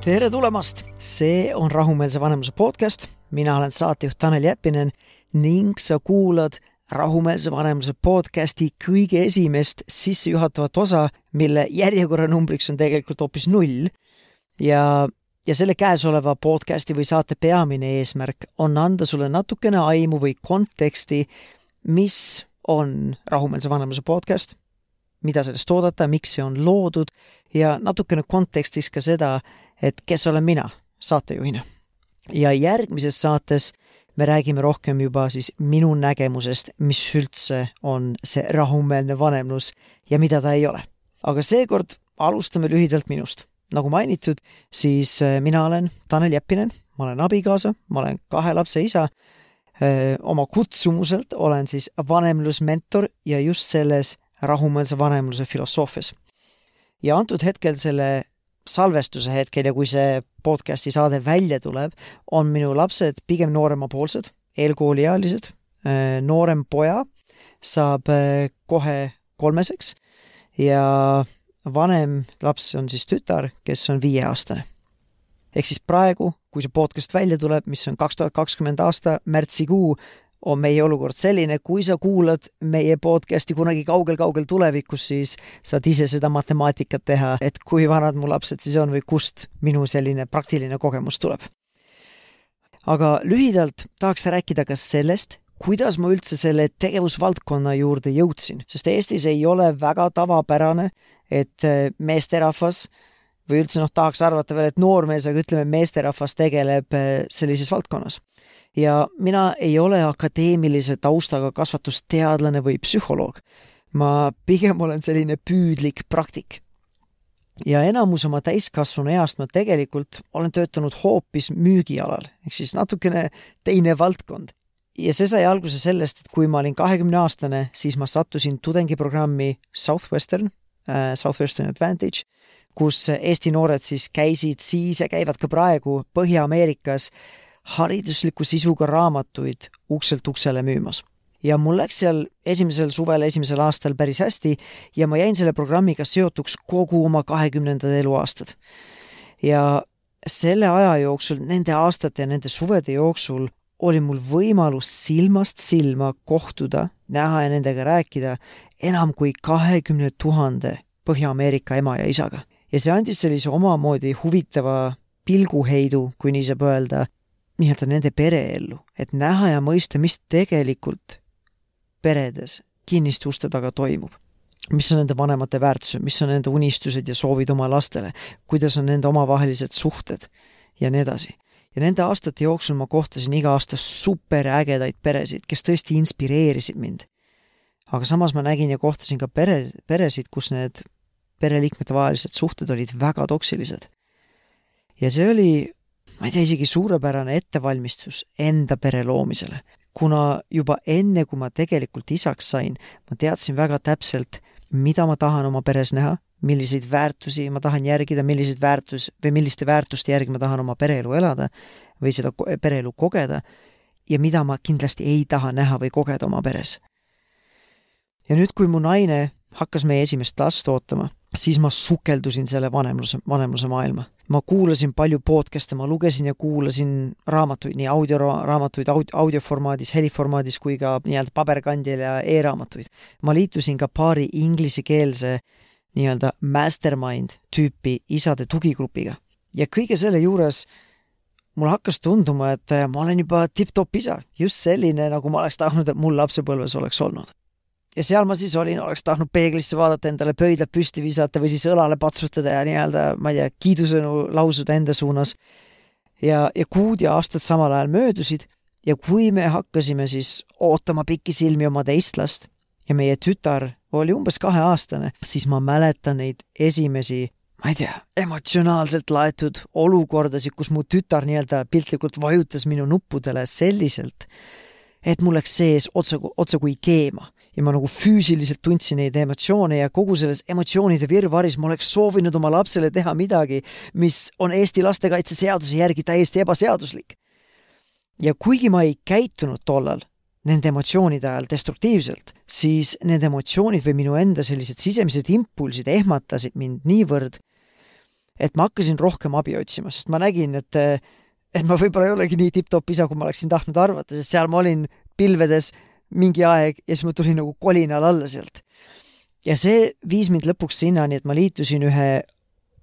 tere tulemast, see on Rahumeelse Vanemluse podcast, mina olen saatejuht Tanel Jeppinen ning sa kuulad Rahumeelse Vanemluse podcasti kõige esimest sissejuhatavat osa, mille järjekorranumbriks on tegelikult hoopis null. ja, ja selle käesoleva podcasti või saate peamine eesmärk on anda sulle natukene aimu või konteksti, mis on Rahumeelse Vanemluse podcast, mida sellest oodata, miks see on loodud ja natukene kontekstis ka seda, et kes olen mina saatejuhina. ja järgmises saates me räägime rohkem juba siis minu nägemusest, mis üldse on see rahumeelne vanemlus ja mida ta ei ole. aga seekord alustame lühidalt minust. nagu mainitud, siis äh, mina olen Tanel Jeppinen, ma olen abikaasa, ma olen kahe lapse isa, äh, oma kutsumuselt olen siis vanemlusmentor ja just selles rahumeelse vanemluse filosoofias. ja antud hetkel selle salvestuse hetkel ja kui see podcasti saade välja tuleb, on minu lapsed pigem nooremapoolsed, eelkooliealised. Äh, noorem poja saab äh, kohe kolmeseks ja vanem laps on siis tütar, kes on viieaastane. ehk siis praegu, kui see podcast välja tuleb, mis on kaks tuhat kakskümmend aasta märtsikuu, on meie olukord selline, kui sa kuulad meie podcast'i kunagi kaugel-kaugel tulevikus, siis saad ise seda matemaatikat teha, et kui vanad mu lapsed siis on või kust minu selline praktiline kogemus tuleb. aga lühidalt tahaks rääkida ka sellest, kuidas ma üldse selle tegevusvaldkonna juurde jõudsin, sest Eestis ei ole väga tavapärane, et meesterahvas või üldse noh, tahaks arvata veel, et noormees, aga ütleme, meesterahvas tegeleb sellises valdkonnas ja mina ei ole akadeemilise taustaga kasvatusteadlane või psühholoog. ma pigem olen selline püüdlik praktik. ja enamus oma täiskasvanu east ma tegelikult olen töötanud hoopis müügialal, ehk siis natukene teine valdkond. ja see sai alguse sellest, et kui ma olin kahekümne aastane, siis ma sattusin tudengiprogrammi Southwestern äh,, Southwestern Advantage, kus Eesti noored siis käisid siis ja käivad ka praegu Põhja-Ameerikas haridusliku sisuga raamatuid ukselt uksele müümas. ja mul läks seal esimesel suvel, esimesel aastal päris hästi ja ma jäin selle programmiga seotuks kogu oma kahekümnendad eluaastad. ja selle aja jooksul, nende aastate ja nende suvede jooksul oli mul võimalus silmast silma kohtuda, näha ja nendega rääkida enam kui kahekümne tuhande Põhja-Ameerika ema ja isaga. ja see andis sellise omamoodi huvitava pilguheidu, kui nii saab öelda, nii-öelda nende pereellu, et näha ja mõista, mis tegelikult peredes kinniste uste taga toimub. mis on nende vanemate väärtused, mis on nende unistused ja soovid oma lastele, kuidas on nende omavahelised suhted ja nii edasi. ja nende aastate jooksul ma kohtasin iga aasta superägedaid peresid, kes tõesti inspireerisid mind. aga samas ma nägin ja kohtasin ka pere, peresid, kus need pereliikmete vahelised suhted olid väga toksilised. ja see oli ma ei tea, isegi suurepärane ettevalmistus enda pere loomisele. kuna juba enne, kui ma tegelikult isaks sain, ma teadsin väga täpselt, mida ma tahan oma peres näha, milliseid väärtusi ma tahan järgida, milliseid väärtus või milliste väärtuste järgi ma tahan oma pereelu elada või seda pereelu kogeda ja mida ma kindlasti ei taha näha või kogeda oma peres. ja nüüd, kui mu naine hakkas meie esimest last ootama, siis ma sukeldusin selle vanemluse, vanemluse maailma. Ma kuulasin palju podcast'e, ma lugesin ja kuulasin raamatuid, nii audioraamatuid audio, audioformaadis, heliformaadis kui ka nii-öelda paberkandjal ja e-raamatuid. ma liitusin ka paari inglisekeelse nii-öelda mastermind tüüpi isade tugigrupiga. Ja kõige selle juures mulle hakkas tunduma, et ma olen juba tipp-topp isa, just selline, nagu ma oleks tahtnud, et mul lapsepõlves oleks olnud ja seal ma siis olin, oleks tahtnud peeglisse vaadata, endale pöidlad püsti visata või siis õlale patsutada ja nii-öelda, ma ei tea, kiidusõnu lausuda enda suunas. ja, ja kuud ja aastad samal ajal möödusid ja kui me hakkasime siis ootama pikisilmi oma teist last ja meie tütar oli umbes kaheaastane, siis ma mäletan neid esimesi, ma ei tea, emotsionaalselt laetud olukordasid, kus mu tütar nii-öelda piltlikult vajutas minu nuppudele selliselt, et mul läks sees otse, otse kui keema ja ma nagu füüsiliselt tundsin neid emotsioone ja kogu selles emotsioonide virvaris ma oleks soovinud oma lapsele teha midagi, mis on Eesti lastekaitseseaduse järgi täiesti ebaseaduslik. ja kuigi ma ei käitunud tollal nende emotsioonide ajal destruktiivselt, siis need emotsioonid või minu enda sellised sisemised impulsid ehmatasid mind niivõrd, et ma hakkasin rohkem abi otsima, sest ma nägin, et et ma võib-olla ei olegi nii tipp-topp isa, kui ma oleksin tahtnud arvata, sest seal ma olin pilvedes mingi aeg ja siis ma tulin nagu kolinal alla sealt. ja see viis mind lõpuks sinnani, et ma liitusin ühe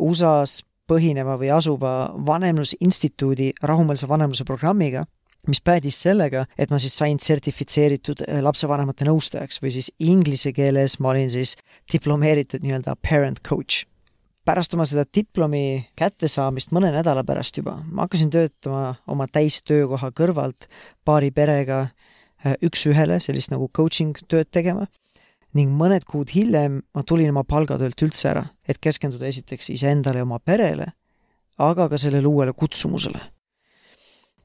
USA-s põhineva või asuva vanemlusinstituudi rahumeelse vanemluse programmiga, mis päädis sellega, et ma siis sain sertifitseeritud äh, lapsevanemate nõustajaks või siis inglise keeles ma olin siis diplomeeritud nii-öelda parent coach pärast oma seda diplomi kättesaamist mõne nädala pärast juba, ma hakkasin töötama oma täistöökoha kõrvalt paari perega üks-ühele sellist nagu coaching tööd tegema ning mõned kuud hiljem ma tulin oma palgatöölt üldse ära, et keskenduda esiteks iseendale ja oma perele, aga ka sellele uuele kutsumusele.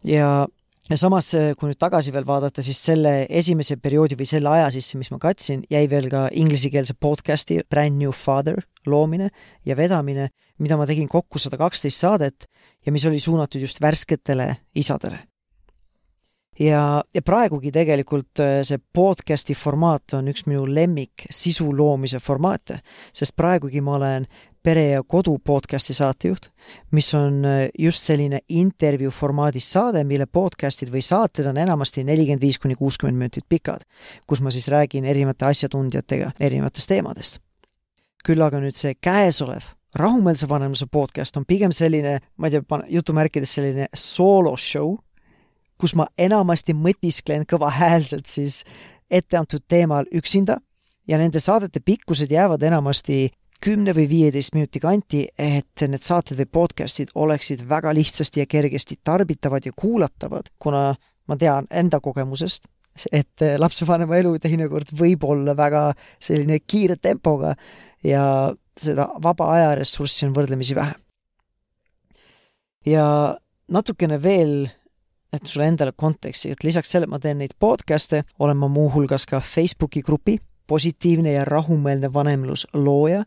ja ja samas, kui nüüd tagasi veel vaadata, siis selle esimese perioodi või selle aja sisse, mis ma katsin, jäi veel ka inglisekeelse podcast'i Brand New Father loomine ja vedamine, mida ma tegin kokku sada kaksteist saadet ja mis oli suunatud just värsketele isadele. Ja, ja praegugi tegelikult äh, see podcast'i formaat on üks minu lemmik sisu loomise formaate, sest praegugi ma olen Pere ja Kodu podcasti saatejuht, mis on äh, just selline intervjuu formaadis saade, mille podcastid või saated on enamasti nelikümmend viis kuni kuuskümmend minutit pikad, kus ma siis räägin erinevate asjatundjatega erinevatest teemadest. küll aga nüüd see käesolev rahumeelse vanemluse podcast on pigem selline, ma ei tea, jutumärkides selline soolo show, kus ma enamasti mõtisklen kõvahäälselt siis etteantud teemal üksinda ja nende saadete pikkused jäävad enamasti kümne või viieteist minuti kanti, et need saated või podcast'id oleksid väga lihtsasti ja kergesti tarbitavad ja kuulatavad, kuna ma tean enda kogemusest, et lapsevanema elu teinekord võib olla väga selline kiire tempoga ja seda vaba ajaressurssi on võrdlemisi vähe. ja natukene veel, et sulle endale konteksti, et lisaks sellele, et ma teen neid podcast'e, olen ma muuhulgas ka Facebooki grupi positiivne ja rahumeelne vanemlus looja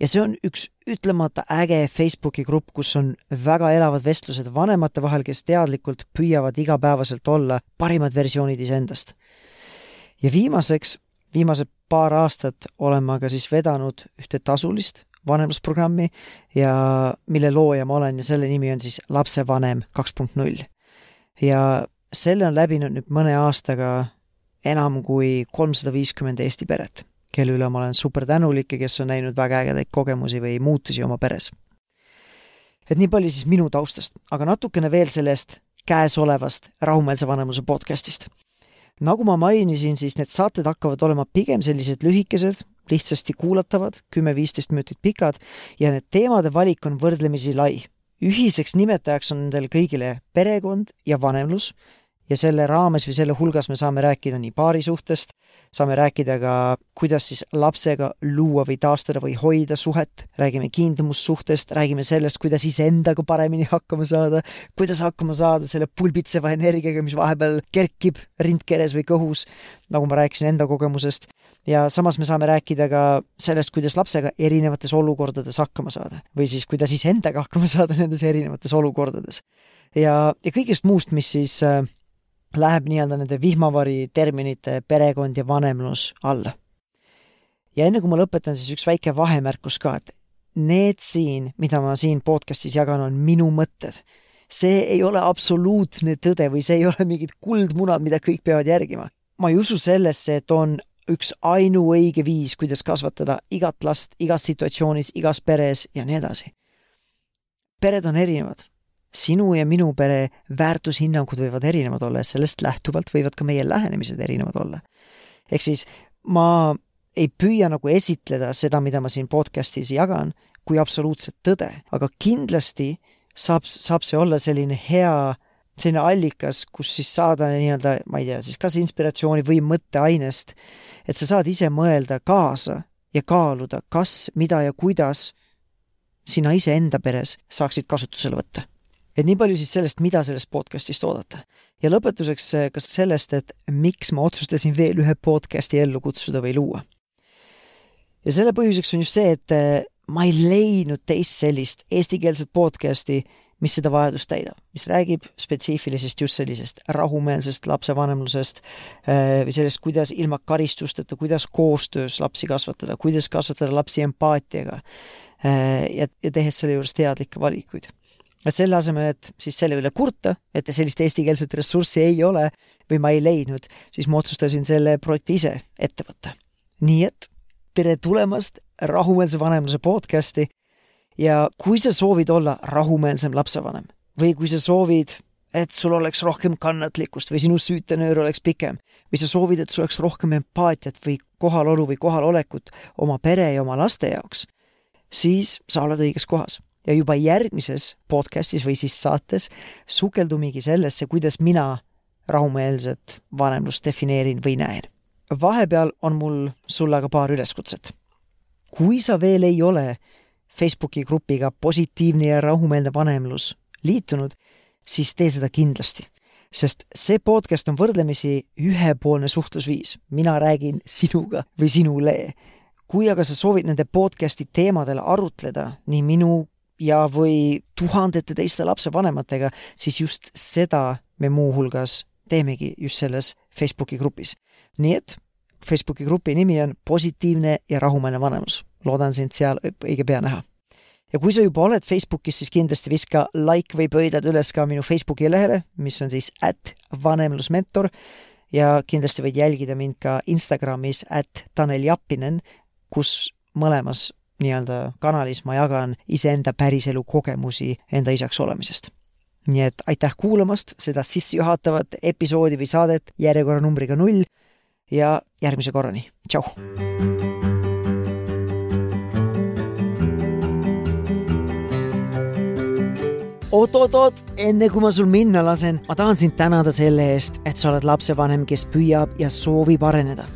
ja see on üks ütlemata äge Facebooki grupp, kus on väga elavad vestlused vanemate vahel, kes teadlikult püüavad igapäevaselt olla parimad versioonid iseendast. ja viimaseks, viimased paar aastat olen ma ka siis vedanud ühte tasulist vanemlusprogrammi ja mille looja ma olen ja selle nimi on siis Lapsevanem kaks punkt null. Ja selle on läbinud nüüd mõne aastaga enam kui kolmsada viiskümmend Eesti peret, kelle üle ma olen super tänulik ja kes on näinud väga ägedaid kogemusi või muutusi oma peres. et nii palju siis minu taustast, aga natukene veel sellest käesolevast rahumeelse vanemluse podcastist. nagu ma mainisin, siis need saated hakkavad olema pigem sellised lühikesed, lihtsasti kuulatavad, kümme-viisteist minutit pikad ja need teemade valik on võrdlemisi lai. Ühiseks nimetajaks on nendel kõigile perekond ja vanemlus. Ja selle raames või selle hulgas me saame rääkida nii paarisuhtest, saame rääkida ka, kuidas siis lapsega luua või taastada või hoida suhet, räägime kiindumussuhtest, räägime sellest, kuidas iseendaga paremini hakkama saada, kuidas hakkama saada selle pulbitseva energiaga, mis vahepeal kerkib rindkeres või kõhus, nagu ma rääkisin enda kogemusest, ja samas me saame rääkida ka sellest, kuidas lapsega erinevates olukordades hakkama saada või siis kuidas iseendaga hakkama saada nendes erinevates olukordades. ja, ja kõigest muust, mis siis äh, läheb nii-öelda nende vihmavari terminite perekond ja vanemlus alla. ja enne kui ma lõpetan, siis üks väike vahemärkus ka, et need siin, mida ma siin podcastis jagan, on minu mõtted. see ei ole absoluutne tõde või see ei ole mingid kuldmunad, mida kõik peavad järgima. ma ei usu sellesse, et on üks ainuõige viis, kuidas kasvatada igat last igas situatsioonis, igas peres ja nii edasi. pered on erinevad sinu ja minu pere väärtushinnangud võivad erinevad olla ja sellest lähtuvalt võivad ka meie lähenemised erinevad olla. ehk siis ma ei püüa nagu esitleda seda, mida ma siin podcastis jagan, kui absoluutset tõde, aga kindlasti saab, saab see olla selline hea, selline allikas, kus siis saada nii-öelda, ma ei tea, siis kas inspiratsiooni või mõtteainest, et sa saad ise mõelda kaasa ja kaaluda, kas, mida ja kuidas sina iseenda peres saaksid kasutusele võtta. et nii palju siis sellest, mida sellest podcast'ist oodata. ja lõpetuseks ka sellest, et miks ma otsustasin veel ühe podcast'i ellu kutsuda või luua. ja selle põhjuseks on just see, et ma ei leidnud teist sellist eestikeelset podcast'i, mis seda vajadust täidab, mis räägib spetsiifilisest just sellisest rahumeelsest lapsevanemlusest äh, või sellest, kuidas ilma karistusteta, kuidas koostöös lapsi kasvatada, kuidas kasvatada lapsi empaatiaga äh, ja, ja tehes selle juures teadlikke valikuid. ja selle asemel, et siis selle üle kurta, et sellist eestikeelset ressurssi ei ole või ma ei leidnud, siis ma otsustasin selle projekti ise ette võtta. nii et tere tulemast rahumeelse vanemluse podcasti ja kui sa soovid olla rahumeelsem lapsevanem või kui sa soovid, et sul oleks rohkem kannatlikkust või sinu süütenöör oleks pikem või sa soovid, et sul oleks rohkem empaatiat või kohalolu või kohalolekut oma pere ja oma laste jaoks, siis sa oled õiges kohas. ja juba järgmises podcastis või siis saates sukeldumegi sellesse, kuidas mina rahumeelset vanemlust defineerin või näen. vahepeal on mul sulle aga paar üleskutset. kui sa veel ei ole Facebooki grupiga Positiivne ja rahumeelne vanemlus liitunud, siis tee seda kindlasti. sest see podcast on võrdlemisi ühepoolne suhtlusviis. mina räägin sinuga või sinule. kui aga sa soovid nende podcasti teemadel arutleda nii minu ja, või tuhandete teiste lapsevanematega, siis just seda me muuhulgas teemegi just selles Facebooki grupis. nii et Facebooki grupi nimi on Positiivne ja rahumeelne vanemlus loodan sind seal õige pea näha. Ja kui sa juba oled Facebookis, siis kindlasti viska like või pöidlad üles ka minu Facebooki lehele, mis on siis at vanemlusmentor ja kindlasti võid jälgida mind ka Instagramis at Tanel Jappinen, kus mõlemas nii-öelda kanalis ma jagan iseenda päriselu kogemusi enda isaks olemisest. nii et aitäh kuulamast seda sissejuhatavat episoodi või saadet järjekorranumbriga null ja järgmise korrani, tšau! Oot-oot-oot, enne kui ma sul minna lasen, ma tahan sind tänada selle eest, et sa oled lapsevanem, kes püüab ja soovib areneda.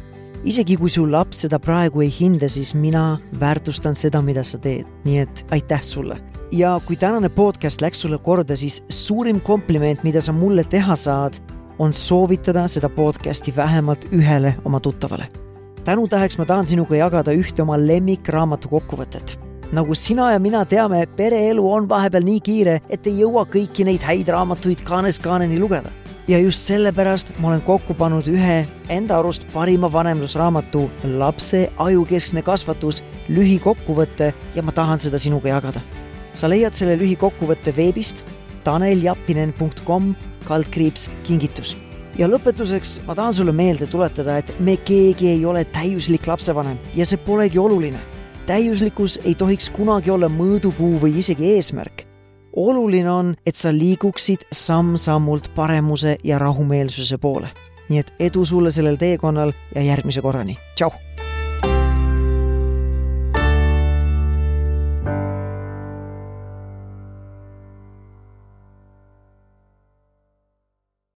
isegi kui su laps seda praegu ei hinda, siis mina väärtustan seda, mida sa teed, nii et aitäh sulle. ja kui tänane podcast läks sulle korda, siis suurim kompliment, mida sa mulle teha saad, on soovitada seda podcasti vähemalt ühele oma tuttavale. tänutäheks ma tahan sinuga jagada ühte oma lemmikraamatu kokkuvõtet nagu sina ja mina teame, pereelu on vahepeal nii kiire, et ei jõua kõiki neid häid raamatuid kaanest kaaneni lugeda. ja just sellepärast ma olen kokku pannud ühe enda arust parima vanemlusraamatu Lapse ajukeskne kasvatus lühikokkuvõte ja ma tahan seda sinuga jagada. sa leiad selle lühikokkuvõtte veebist taneljappinen.com kaldkriips kingitus ja lõpetuseks ma tahan sulle meelde tuletada, et me keegi ei ole täiuslik lapsevanem ja see polegi oluline täiuslikkus ei tohiks kunagi olla mõõdupuu või isegi eesmärk. oluline on, et sa liiguksid samm-sammult paremuse ja rahumeelsuse poole. nii et edu sulle sellel teekonnal ja järgmise korrani, tšau!